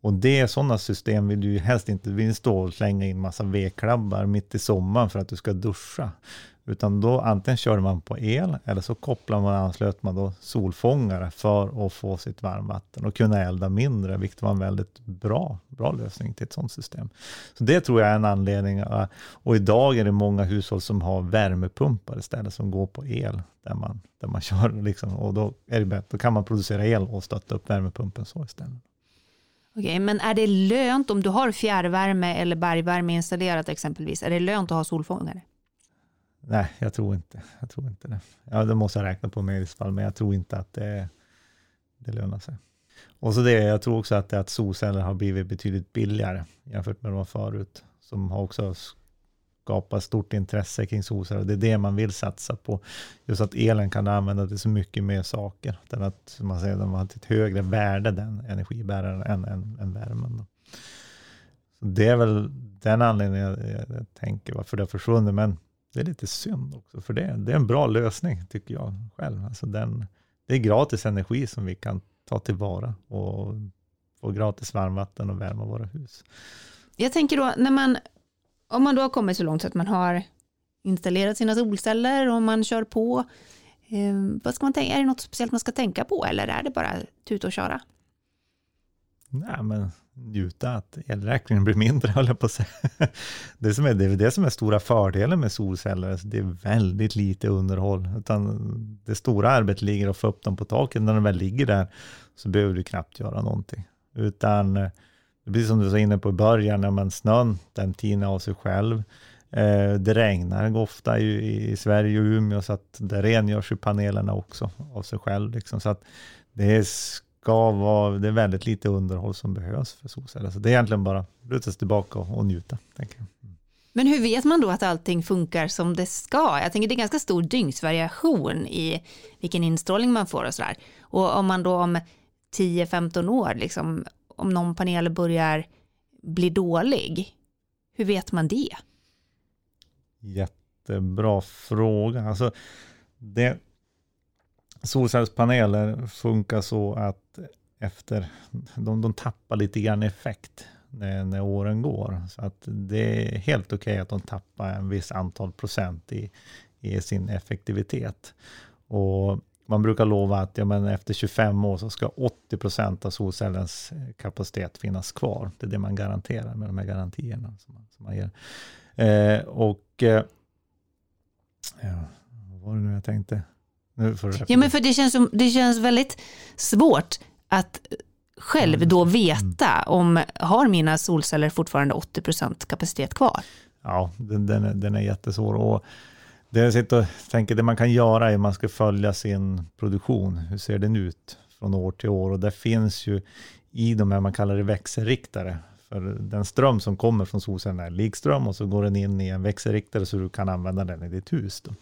Och det sådana system vill du ju helst inte vill stå och slänga in massa vedklabbar mitt i sommaren för att du ska duscha. Utan då antingen körde man på el eller så kopplade man anslöt man då solfångare för att få sitt varmvatten och kunna elda mindre, vilket var en väldigt bra, bra lösning till ett sådant system. Så det tror jag är en anledning. Eh, och idag är det många hushåll som har värmepumpar istället som går på el där man, där man kör liksom, och då, är det bättre, då kan man producera el och stötta upp värmepumpen så istället. Okej, men är det lönt om du har fjärrvärme eller bergvärme installerat exempelvis? Är det lönt att ha solfångare? Nej, jag tror inte, jag tror inte det. Ja, det måste jag räkna på med i så fall, men jag tror inte att det, det lönar sig. Och så det, jag tror också att, det, att solceller har blivit betydligt billigare jämfört med de förut, som har också skapat stort intresse kring solceller. Det är det man vill satsa på. Just att elen kan användas till så mycket mer saker. Den att man säger, de har ett högre värde, den energibäraren, än, än, än värmen. Då. Så det är väl den anledningen jag, jag, jag tänker varför det har försvunnit. Men det är lite synd också, för det, det är en bra lösning tycker jag själv. Alltså den, det är gratis energi som vi kan ta tillvara och få gratis varmvatten och värma våra hus. Jag tänker då, när man, om man då har kommit så långt så att man har installerat sina solceller och man kör på, eh, vad ska man tänka, är det något speciellt man ska tänka på eller är det bara tuta och köra? Nej, men njuta att elräkningen blir mindre, höll jag på att säga. Det, som är, det är det som är stora fördelen med solceller, alltså det är väldigt lite underhåll, utan det stora arbetet ligger att få upp dem på taket. När de väl ligger där så behöver du knappt göra någonting, utan eh, det blir som du var inne på i början, när man snön, den tinar av sig själv. Eh, det regnar ofta i, i Sverige och Umeå, så att det rengörs ju panelerna också av sig själv. Liksom. Så att det är ska vara, det är väldigt lite underhåll som behövs för solceller. Så det är egentligen bara luta sig tillbaka och, och njuta. Tänker jag. Men hur vet man då att allting funkar som det ska? Jag tänker det är ganska stor dygnsvariation i vilken instrålning man får och sådär. Och om man då om 10-15 år, liksom, om någon panel börjar bli dålig, hur vet man det? Jättebra fråga. Alltså, det, solcellspaneler funkar så att efter, de, de tappar lite grann effekt när, när åren går. Så att det är helt okej okay att de tappar en viss antal procent i, i sin effektivitet. Och man brukar lova att ja, men efter 25 år så ska 80 procent av solcellens kapacitet finnas kvar. Det är det man garanterar med de här garantierna som man, som man ger. Eh, och eh, ja, vad var det nu jag tänkte? Nu ja, men för det känns, som, det känns väldigt svårt att själv mm. då veta om har mina solceller fortfarande 80 procent kapacitet kvar? Ja, den, den, är, den är jättesvår. Och det jag sitter och tänker, det man kan göra är att man ska följa sin produktion. Hur ser den ut från år till år? Och det finns ju i de här, man kallar det växelriktare, för den ström som kommer från solcellerna är likström och så går den in i en växelriktare så du kan använda den i ditt hus. Då.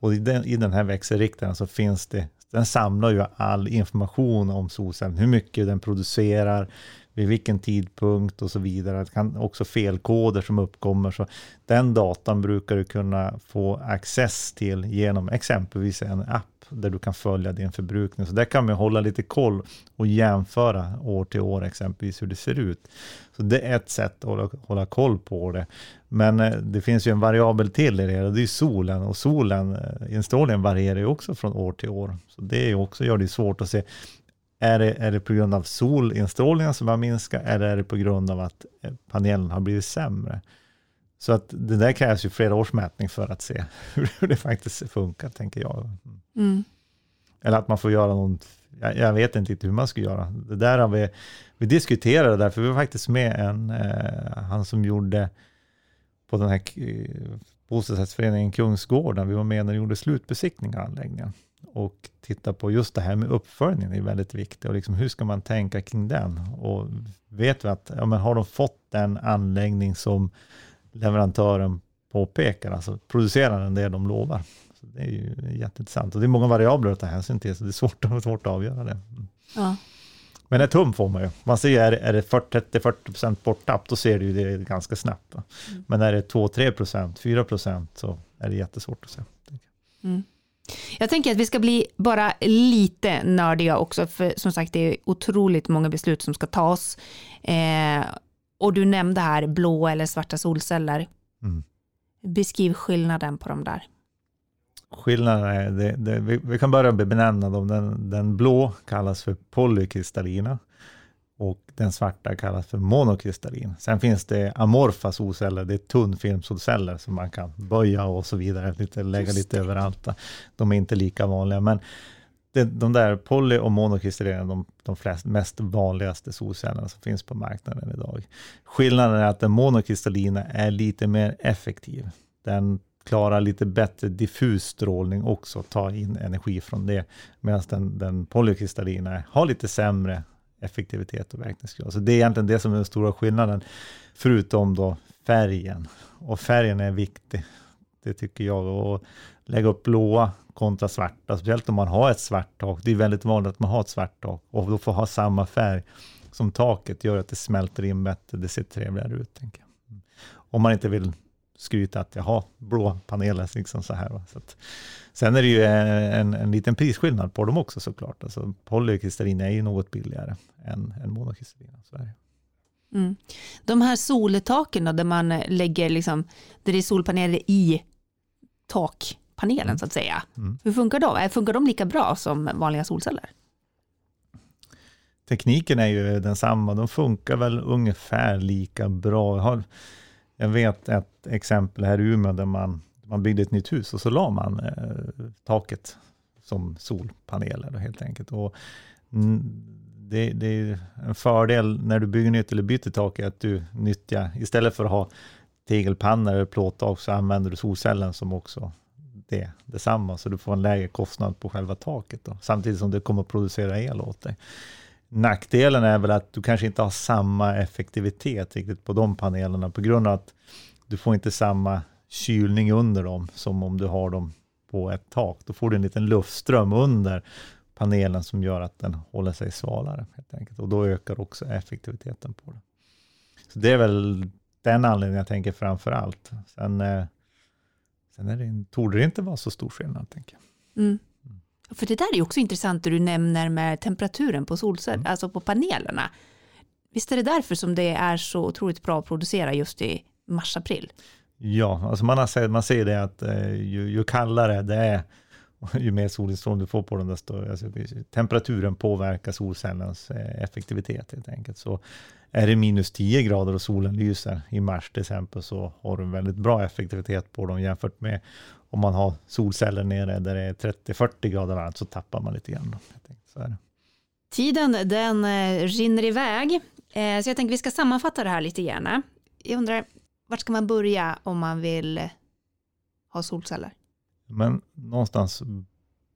Och i den, i den här växelriktaren så finns det, den samlar ju all information om solcellen, hur mycket den producerar, vid vilken tidpunkt och så vidare. Det kan också felkoder som uppkommer. Så den datan brukar du kunna få access till genom exempelvis en app där du kan följa din förbrukning. Så där kan man hålla lite koll och jämföra år till år exempelvis hur det ser ut. Så det är ett sätt att hålla, hålla koll på det. Men eh, det finns ju en variabel till i det, och det är solen. Och solen, eh, instrålningen varierar ju också från år till år. Så det är också, gör det svårt att se är det, är det på grund av solinstrålningen som har minskat eller är det på grund av att eh, panelen har blivit sämre? Så att det där krävs ju flera års mätning för att se hur det faktiskt funkar, tänker jag. Mm. Eller att man får göra något, jag, jag, vet inte riktigt hur man ska göra. Det där har vi, vi diskuterade därför vi var faktiskt med en, eh, han som gjorde på den här bostadsrättsföreningen Kungsgården, vi var med när de gjorde slutbesiktning av anläggningen och titta på just det här med uppföljningen är väldigt viktigt. Och liksom, hur ska man tänka kring den? Och vet vi att ja, men har de fått den anläggning som leverantören påpekar, alltså producerar den det de lovar? Så det är ju jätteintressant. Och det är många variabler att ta hänsyn till, så det är svårt, svårt att avgöra det. Ja. Men ett hum får man ju. Man ser, är, är det 30-40% borttapp, då ser du det ganska snabbt. Mm. Men är det 2-3%, 4% så är det jättesvårt att se. Mm. Jag tänker att vi ska bli bara lite nördiga också, för som sagt det är otroligt många beslut som ska tas. Eh, och du nämnde här blå eller svarta solceller. Mm. Beskriv skillnaden på de där. Skillnaden är, det, det, vi, vi, kan börja benämna dem. Den, den blå kallas för polykristallina och den svarta kallas för monokristallin. Sen finns det amorfa solceller, det är tunnfilmsolceller som man kan böja och så vidare, lite, lägga lite överallt. De är inte lika vanliga, men det, de där poly och monokristallina är de, de flest, mest vanligaste solcellerna som finns på marknaden idag. Skillnaden är att den monokristallina är lite mer effektiv. Den klarar lite bättre diffus strålning också, ta in energi från det, medan den, den polykristallina har lite sämre effektivitet och verkningsgrad. Så det är egentligen det som är den stora skillnaden, förutom då färgen. Och färgen är viktig, det tycker jag. Och lägga upp blåa kontra svarta, speciellt om man har ett svart tak. Det är väldigt vanligt att man har ett svart tak och då får ha samma färg som taket gör att det smälter in bättre, det ser trevligare ut. Tänker jag. Om man inte vill skryta att jag har blå paneler. Liksom så här, så att, sen är det ju en, en liten prisskillnad på dem också såklart. Alltså, polykristallin är ju något billigare än, än monokristallina. Så är det. Mm. De här soltaken då, där man lägger liksom, där det är solpaneler i takpanelen mm. så att säga. Mm. Hur funkar de? Funkar de lika bra som vanliga solceller? Tekniken är ju densamma, de funkar väl ungefär lika bra. Jag, har, jag vet ett exempel här i Umeå där man, man byggde ett nytt hus och så la man eh, taket som solpaneler helt enkelt. Och det, det, är en fördel när du bygger nytt eller byter tak att du nyttjar, istället för att ha tegelpannor eller plåttak så använder du solcellen som också det, detsamma, så du får en lägre kostnad på själva taket då, samtidigt som det kommer att producera el åt dig. Nackdelen är väl att du kanske inte har samma effektivitet riktigt på de panelerna på grund av att du får inte samma kylning under dem som om du har dem på ett tak. Då får du en liten luftström under panelen som gör att den håller sig svalare. Helt enkelt. Och då ökar också effektiviteten på den. Så det är väl den anledningen jag tänker framför allt. Sen, eh, sen är det, torde det inte vara så stor skillnad. Tänker jag. Mm. För det där är också intressant det du nämner med temperaturen på solceller, mm. alltså på panelerna. Visst är det därför som det är så otroligt bra att producera just i mars-april? Ja, alltså man, har sett, man ser det att eh, ju, ju kallare det är, ju mer solinstrålning du får på den, desto alltså, temperaturen påverkar solcellens eh, effektivitet helt enkelt. Så är det minus 10 grader och solen lyser i mars till exempel så har du en väldigt bra effektivitet på dem jämfört med om man har solceller nere där det är 30-40 grader varmt så tappar man lite grann. Tiden den eh, rinner iväg eh, så jag tänker vi ska sammanfatta det här lite gärna. Jag undrar, vart ska man börja om man vill ha solceller? Men någonstans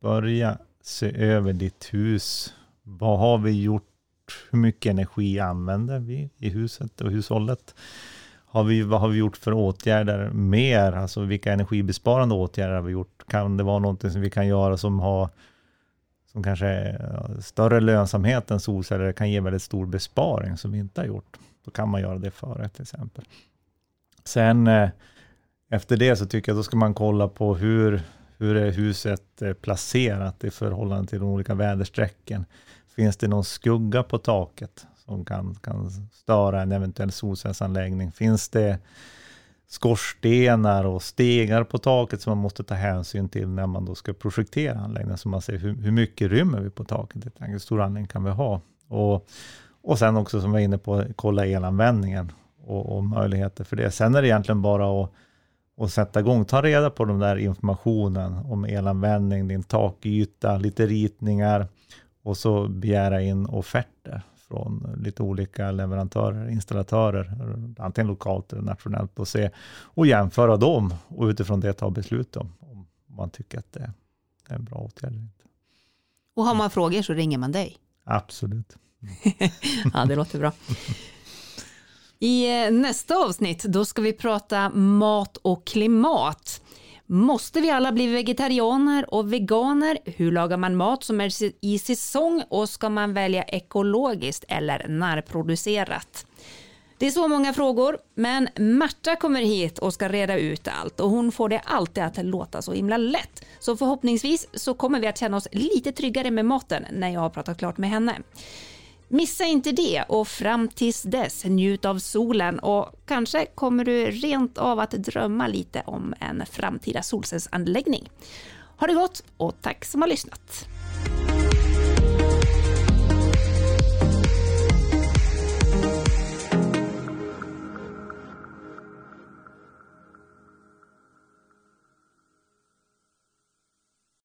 börja se över ditt hus. Vad har vi gjort? Hur mycket energi använder vi i huset och hushållet? Har vi, vad har vi gjort för åtgärder mer? Alltså vilka energibesparande åtgärder har vi gjort? Kan det vara någonting som vi kan göra som har som kanske är större lönsamhet än solceller, kan ge väldigt stor besparing som vi inte har gjort. Då kan man göra det före till exempel. Sen eh, efter det så tycker jag då ska man kolla på hur, hur är huset eh, placerat i förhållande till de olika väderstrecken. Finns det någon skugga på taket som kan, kan störa en eventuell solcellsanläggning? Finns det skorstenar och stegar på taket som man måste ta hänsyn till när man då ska projektera anläggningen, så man ser hur, hur mycket rymmer vi på taket, hur stor anläggning kan vi ha? Och, och sen också som vi var inne på, kolla elanvändningen och, och möjligheter för det. Sen är det egentligen bara att och sätta igång. Ta reda på den där informationen om elanvändning, din takyta, lite ritningar och så begära in offerter från lite olika leverantörer, installatörer, antingen lokalt eller nationellt och se och jämföra dem och utifrån det ta beslut om, om man tycker att det är en bra åtgärd eller inte. Och har man frågor så ringer man dig? Absolut. ja, det låter bra. I eh, nästa avsnitt då ska vi prata mat och klimat. Måste vi alla bli vegetarianer och veganer? Hur lagar man mat som är i säsong och ska man välja ekologiskt eller närproducerat? Det är så många frågor, men Märta kommer hit och ska reda ut allt och hon får det alltid att låta så himla lätt. Så förhoppningsvis så kommer vi att känna oss lite tryggare med maten när jag har pratat klart med henne. Missa inte det och fram tills dess njut av solen och kanske kommer du rent av att drömma lite om en framtida solcellsanläggning. Ha det gott och tack som har lyssnat!